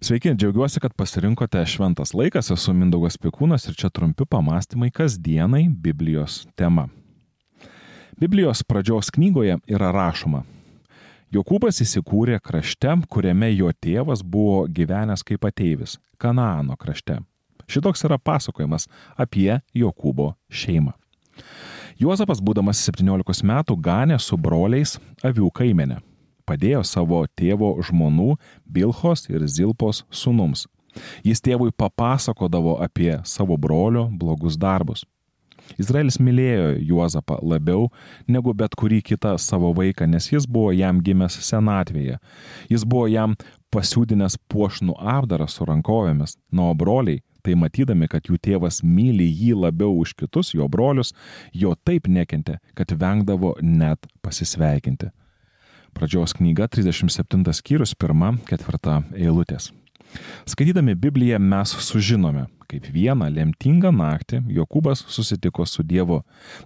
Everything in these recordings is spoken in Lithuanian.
Sveiki, džiaugiuosi, kad pasirinkote šventas laikas, esu Mindaugas Pikūnas ir čia trumpi pamastymai kasdienai Biblijos tema. Biblijos pradžios knygoje yra rašoma. Jokūbas įsikūrė krašte, kuriame jo tėvas buvo gyvenęs kaip ateivis - Kanaano krašte. Šitoks yra pasakojimas apie Jokūbo šeimą. Juozapas, būdamas 17 metų, ganė su broliais avių kaimenę padėjo savo tėvo žmonų Bilhos ir Zilpos sunums. Jis tėvui papasakodavo apie savo brolio blogus darbus. Izraelis mylėjo Juozapą labiau negu bet kurį kitą savo vaiką, nes jis buvo jam gimęs senatvėje. Jis buvo jam pasiūdinęs puošnų apdarą su rankovėmis, nuo broliai, tai matydami, kad jų tėvas myli jį labiau už kitus jo brolius, jo taip nekentė, kad vengdavo net pasisveikinti. Pradžios knyga 37 skyrius 1-4 eilutės. Skaitydami Bibliją mes sužinome, kaip vieną lemtingą naktį Jokūbas susitiko su Dievu.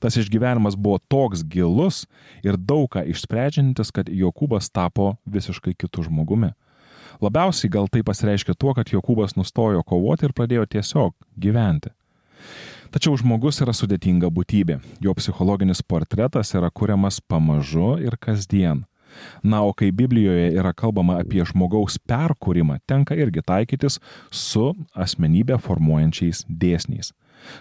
Tas išgyvenimas buvo toks gilus ir daug ką išsprendžiantis, kad Jokūbas tapo visiškai kitų žmogumi. Labiausiai gal tai pasireiškia tuo, kad Jokūbas nustojo kovoti ir pradėjo tiesiog gyventi. Tačiau žmogus yra sudėtinga būtybė. Jo psichologinis portretas yra kuriamas pamažu ir kasdien. Na, o kai Biblijoje yra kalbama apie žmogaus perkūrimą, tenka irgi taikytis su asmenybę formuojančiais dėsniais.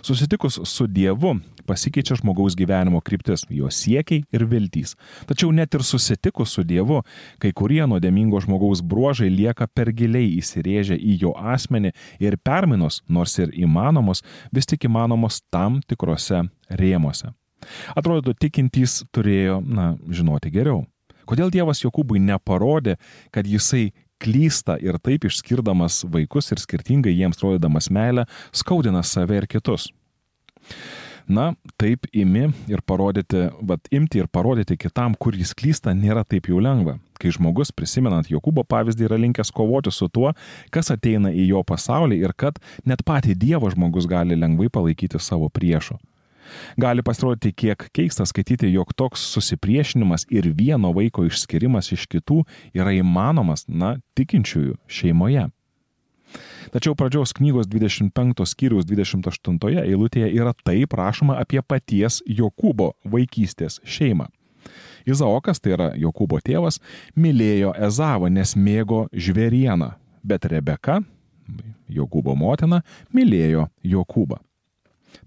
Susitikus su Dievu pasikeičia žmogaus gyvenimo kryptis, jo siekiai ir viltys. Tačiau net ir susitikus su Dievu, kai kurie nuodėmingo žmogaus bruožai lieka per giliai įsirėžę į jo asmenį ir perminos, nors ir įmanomos, vis tik įmanomos tam tikrose rėmose. Atrodo, tikintys turėjo, na, žinoti geriau. Kodėl Dievas Jokūbui neparodė, kad jisai klysta ir taip išskirdamas vaikus ir skirtingai jiems rodydamas meilę, skaudina save ir kitus? Na, taip imi ir parodyti, vad imti ir parodyti kitam, kur jis klysta, nėra taip jau lengva. Kai žmogus, prisimenant Jokūbo pavyzdį, yra linkęs kovoti su tuo, kas ateina į jo pasaulį ir kad net patį Dievą žmogus gali lengvai palaikyti savo priešu. Gali pasirodyti kiek keista skaityti, jog toks susipriešinimas ir vieno vaiko išskirimas iš kitų yra įmanomas, na, tikinčiųjų šeimoje. Tačiau pradžios knygos 25 skyriaus 28 eilutėje yra taip rašoma apie paties Jokūbo vaikystės šeimą. Izaokas, tai yra Jokūbo tėvas, mylėjo Ezavą, nes mėgo žvėrieną, bet Rebeka, Jokūbo motina, mylėjo Jokūbą.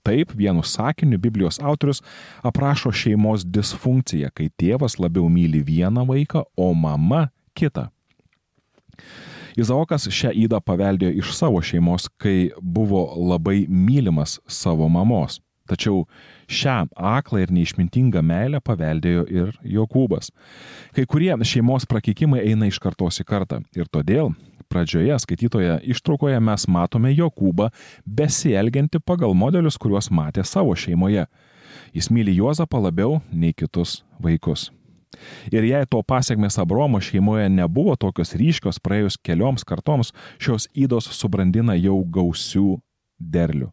Taip, vienu sakiniu Biblijos autorius aprašo šeimos disfunkciją, kai tėvas labiau myli vieną vaiką, o mama kitą. Izaokas šią įdą paveldėjo iš savo šeimos, kai buvo labai mylimas savo mamos. Tačiau šią aklą ir neišmintingą meilę paveldėjo ir Jokūbas. Kai kurie šeimos prakikimai eina iš kartos į kartą ir todėl pradžioje skaitytoje ištraukoje mes matome Jokūbą besielgianti pagal modelius, kuriuos matė savo šeimoje. Jis myli Juozapą labiau nei kitus vaikus. Ir jei to pasiekmes Abromo šeimoje nebuvo tokios ryškios praėjus kelioms kartoms, šios įdos subrandina jau gausių derlių.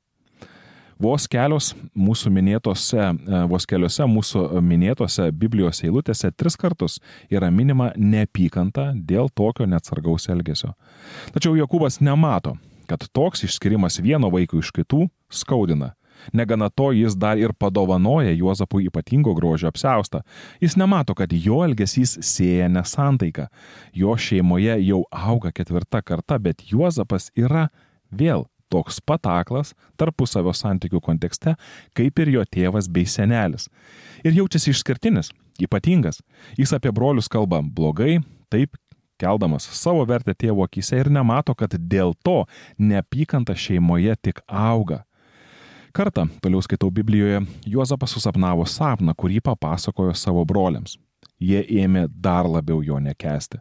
Vos kelios mūsų minėtose, e, vos keliose mūsų minėtose Biblijos eilutėse tris kartus yra minima neapykanta dėl tokio neatsargaus elgesio. Tačiau Jokūbas nemato, kad toks išskirimas vieno vaiko iš kitų skaudina. Negana to, jis dar ir padovanoja Juozapui ypatingo grožio apseustą. Jis nemato, kad jo elgesys sėja nesantaiką. Jo šeimoje jau auga ketvirta karta, bet Juozapas yra vėl toks pat aklas tarpusavio santykių kontekste, kaip ir jo tėvas bei senelis. Ir jaučiasi išskirtinis, ypatingas. Jis apie brolius kalba blogai, taip keldamas savo vertę tėvo akise ir nemato, kad dėl to neapykanta šeimoje tik auga. Kartą, toliau skaitau Biblijoje, Juozapas susapnavo sapną, kurį papasakojo savo broliams. Jie ėmė dar labiau jo nekesti.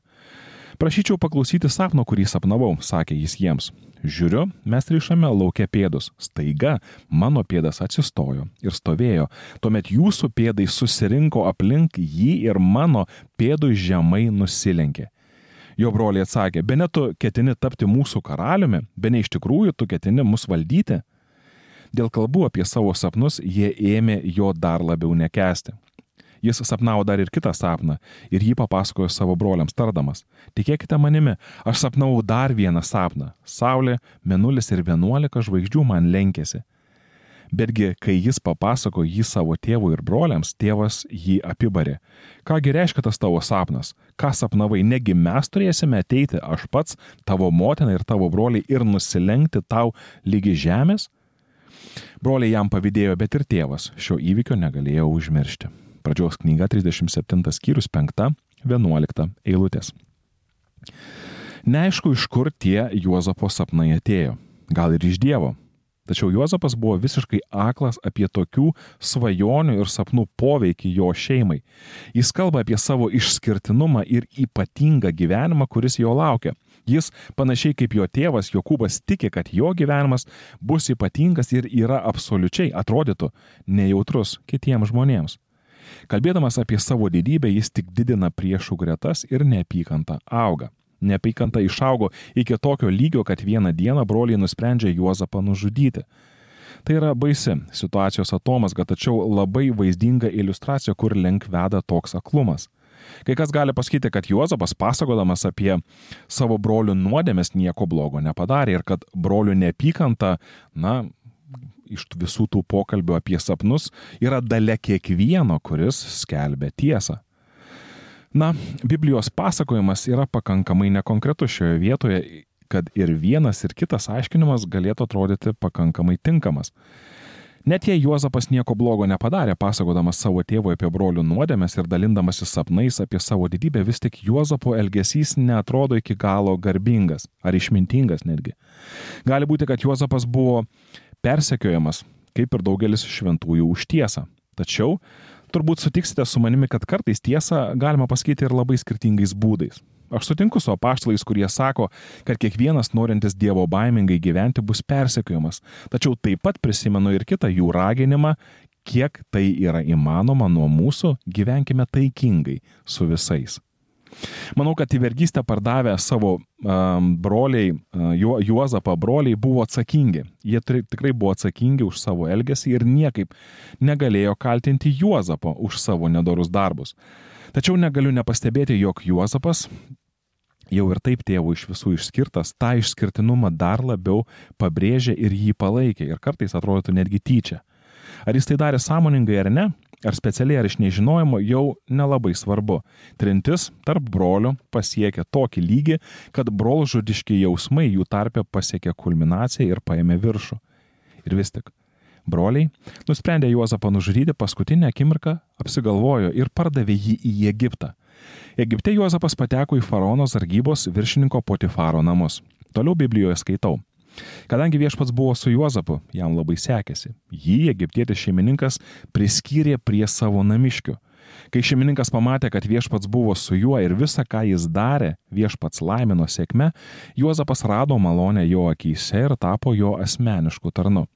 Prašyčiau paklausyti sapno, kurį sapnavau, sakė jis jiems. Žiūriu, mes ryšame laukia pėdus. Staiga mano pėdas atsistojo ir stovėjo. Tuomet jūsų pėdai susirinko aplink jį ir mano pėdui žemai nusilenkė. Jo broliai atsakė, be ne tu ketini tapti mūsų karaliumi, be ne iš tikrųjų tu ketini mus valdyti. Dėl kalbų apie savo sapnus jie ėmė jo dar labiau nekesti. Jis sapnavo dar ir kitą sapną ir jį papasakojo savo broliams tardamas. Tikėkite manimi, aš sapnavau dar vieną sapną. Saulė, menulis ir vienuolika žvaigždžių man lenkėsi. Betgi, kai jis papasako jį savo tėvui ir broliams, tėvas jį apibarė. Kągi reiškia tas tavo sapnas? Ką sapnavai? Negi mes turėsime ateiti, aš pats, tavo motina ir tavo broliai ir nusilenkti tau lygi žemės? Broliai jam pavydėjo, bet ir tėvas šio įvykio negalėjo užmiršti. Pradžios knyga 37 skyrius 5-11 eilutės. Neaišku, iš kur tie Juozapo sapnai atėjo. Gal ir iš Dievo, Tačiau Juozapas buvo visiškai aklas apie tokių svajonių ir sapnų poveikį jo šeimai. Jis kalba apie savo išskirtinumą ir ypatingą gyvenimą, kuris jo laukia. Jis, panašiai kaip jo tėvas Jokūbas, tiki, kad jo gyvenimas bus ypatingas ir yra absoliučiai, atrodytų, nejautrus kitiems žmonėms. Kalbėdamas apie savo didybę, jis tik didina priešų gretas ir neapykantą auga. Neapykanta išaugo iki tokio lygio, kad vieną dieną broliai nusprendžia Juozapą nužudyti. Tai yra baisi situacijos atomasga, tačiau labai vaizdinga iliustracija, kur link veda toks aklumas. Kai kas gali pasakyti, kad Juozapas pasakodamas apie savo brolių nuodėmės nieko blogo nepadarė ir kad brolių neapykanta, na, iš visų tų pokalbių apie sapnus yra dalė kiekvieno, kuris skelbia tiesą. Na, Biblijos pasakojimas yra pakankamai nekonkretus šioje vietoje, kad ir vienas ir kitas aiškinimas galėtų atrodyti pakankamai tinkamas. Net jei Juozapas nieko blogo nepadarė, pasakodamas savo tėvui apie brolių nuodėmės ir dalindamasis sapnais apie savo didybę, vis tik Juozapo elgesys netrodo iki galo garbingas ar išmintingas netgi. Gali būti, kad Juozapas buvo persekiojamas, kaip ir daugelis šventųjų už tiesą. Tačiau turbūt sutiksite su manimi, kad kartais tiesą galima pasakyti ir labai skirtingais būdais. Aš sutinku su apaštalais, kurie sako, kad kiekvienas norintis Dievo baimingai gyventi bus persekiojamas. Tačiau taip pat prisimenu ir kitą jų raginimą, kiek tai yra įmanoma nuo mūsų, gyvenkime taikingai su visais. Manau, kad į vergystę pardavę savo um, broliai, uh, Juozapą broliai buvo atsakingi. Jie tikrai buvo atsakingi už savo elgesį ir niekaip negalėjo kaltinti Juozapo už savo nedorus darbus. Tačiau negaliu nepastebėti, jog Juozapas jau ir taip tėvų iš visų išskirtas, tą išskirtinumą dar labiau pabrėžė ir jį palaikė ir kartais atrodytų netgi tyčia. Ar jis tai darė sąmoningai ar ne, ar specialiai ar iš nežinojimo jau nelabai svarbu. Trintis tarp brolių pasiekė tokį lygį, kad brolžudiški jausmai jų tarpe pasiekė kulminaciją ir paėmė viršų. Ir vis tik, broliai nusprendė Juozapą nužudyti paskutinę akimirką, apsigalvojo ir pardavė jį į Egiptą. Egipte Juozapas pateko į faraono sargybos viršininko Potifaro namus. Toliau Biblijoje skaitau. Kadangi viešpats buvo su Juozapu, jam labai sekėsi. Jį egiptietis šeimininkas priskyrė prie savo namiškių. Kai šeimininkas pamatė, kad viešpats buvo su juo ir visą, ką jis darė, viešpats laimino sėkme, Juozapas rado malonę jo akise ir tapo jo asmenišku tarnu.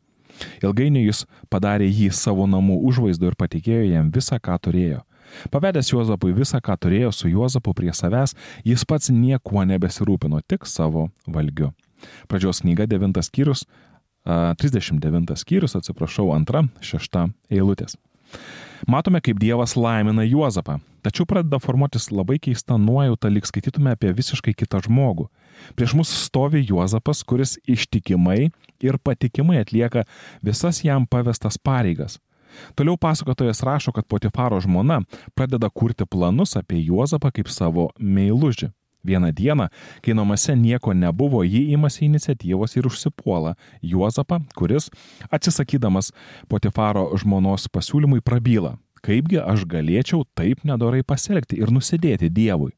Ilgainiui jis padarė jį savo namų užvaizdu ir patikėjo jam visą, ką turėjo. Pavedęs Juozapui visą, ką turėjo su Juozapu prie savęs, jis pats niekuo nebesirūpino, tik savo valgiu. Pradžios knyga 9 skyrius, 39 skyrius, atsiprašau, 2-6 eilutės. Matome, kaip Dievas laimina Juozapą, tačiau pradeda formuotis labai keista nuojauta, lyg skaitytume apie visiškai kitą žmogų. Prieš mus stovi Juozapas, kuris ištikimai ir patikimai atlieka visas jam pavestas pareigas. Toliau pasakotojas rašo, kad Potifaro žmona pradeda kurti planus apie Juozapą kaip savo meilužį. Vieną dieną, kai namuose nieko nebuvo, ji imasi iniciatyvos ir užsipuola Juozapą, kuris, atsisakydamas Potifaro žmonos pasiūlymui, prabyla, kaipgi aš galėčiau taip nedorai pasielgti ir nusidėti Dievui.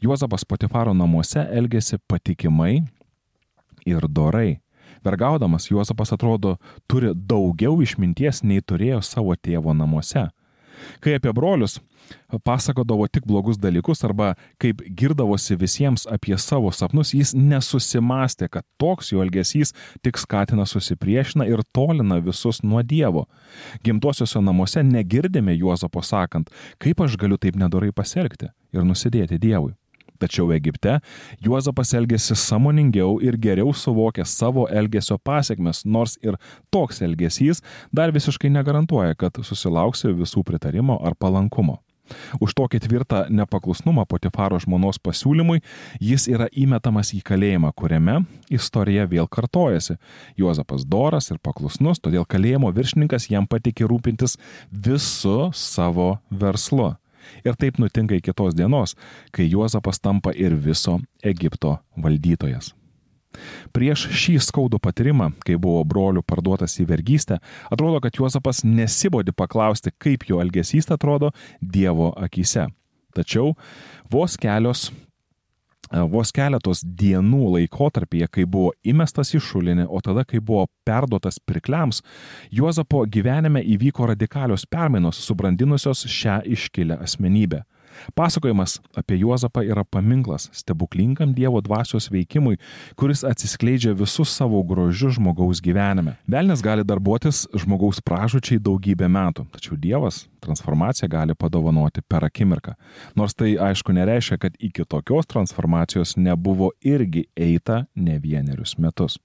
Juozapas Potifaro namuose elgėsi patikimai ir dorai. Vergaudamas Juozapas atrodo turi daugiau išminties nei turėjo savo tėvo namuose. Kai apie brolius pasakodavo tik blogus dalykus arba kaip girdavosi visiems apie savo sapnus, jis nesusimastė, kad toks jo elgesys tik skatina susipriešina ir tolina visus nuo Dievo. Gimtuosiuose namuose negirdime Juozapo sakant, kaip aš galiu taip nedorai pasielgti ir nusidėti Dievui. Tačiau Egipte Juozapas elgėsi samoningiau ir geriau suvokė savo elgesio pasiekmes, nors ir toks elgesys dar visiškai negarantuoja, kad susilauksi visų pritarimo ar palankumo. Už tokį tvirtą nepaklusnumą Potifaro žmonos pasiūlymui jis yra įmetamas į kalėjimą, kuriame istorija vėl kartojasi. Juozapas doras ir paklusnus, todėl kalėjimo viršininkas jam patikė rūpintis visu savo verslu. Ir taip nutinka iki tos dienos, kai Juozapas tampa ir viso Egipto valdytojas. Prieš šį skaudų patyrimą, kai buvo brolių parduotas į vergystę, atrodo, kad Juozapas nesibodi paklausti, kaip jo elgesys atrodo Dievo akise. Tačiau vos kelios vos keletos dienų laikotarpyje, kai buvo įmestas į šulinį, o tada, kai buvo perduotas pirkliams, Juozapo gyvenime įvyko radikalios permainos, subrandinusios šią iškilę asmenybę. Pasakojimas apie Juozapą yra paminklas stebuklingam Dievo dvasios veikimui, kuris atsiskleidžia visus savo grožiu žmogaus gyvenime. Velnes gali darbuotis žmogaus pražučiai daugybę metų, tačiau Dievas transformaciją gali padovanoti per akimirką. Nors tai aišku nereiškia, kad iki tokios transformacijos nebuvo irgi eita ne vienerius metus.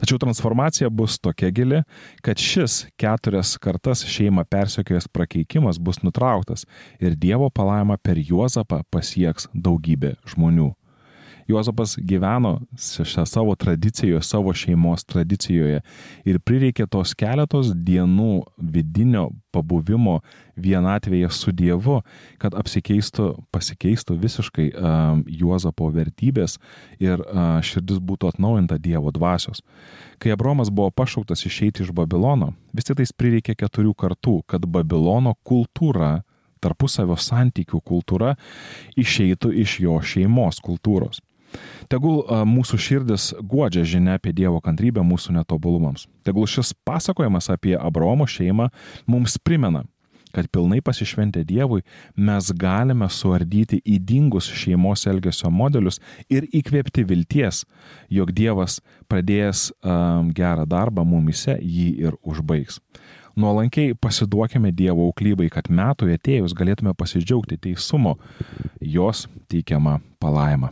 Tačiau transformacija bus tokia gili, kad šis keturias kartas šeimą persekiojęs prakeikimas bus nutrauktas ir Dievo palaima per Juozapą pasieks daugybė žmonių. Juozapas gyveno šią savo tradicijoje, savo šeimos tradicijoje ir prireikė tos keletos dienų vidinio pabuvimo vienatvėje su Dievu, kad apsikeistų, pasikeistų visiškai uh, Juozapo vertybės ir uh, širdis būtų atnaujinta Dievo dvasios. Kai Abromas buvo pašauktas išeiti iš Babilono, vis tik tais prireikė keturių kartų, kad Babilono kultūra tarpusavio santykių kultūra išeitų iš jo šeimos kultūros. Tegul mūsų širdis godžia žinia apie Dievo kantrybę mūsų netobulumams. Tegul šis pasakojimas apie Abraomo šeimą mums primena, kad pilnai pasišventę Dievui mes galime suardyti įdingus šeimos elgesio modelius ir įkvėpti vilties, jog Dievas pradėjęs um, gerą darbą mumise jį ir užbaigs. Nuolankiai pasiduokime Dievo auklybai, kad metų atėjus galėtume pasidžiaugti teisumo jos teikiamą palaimą.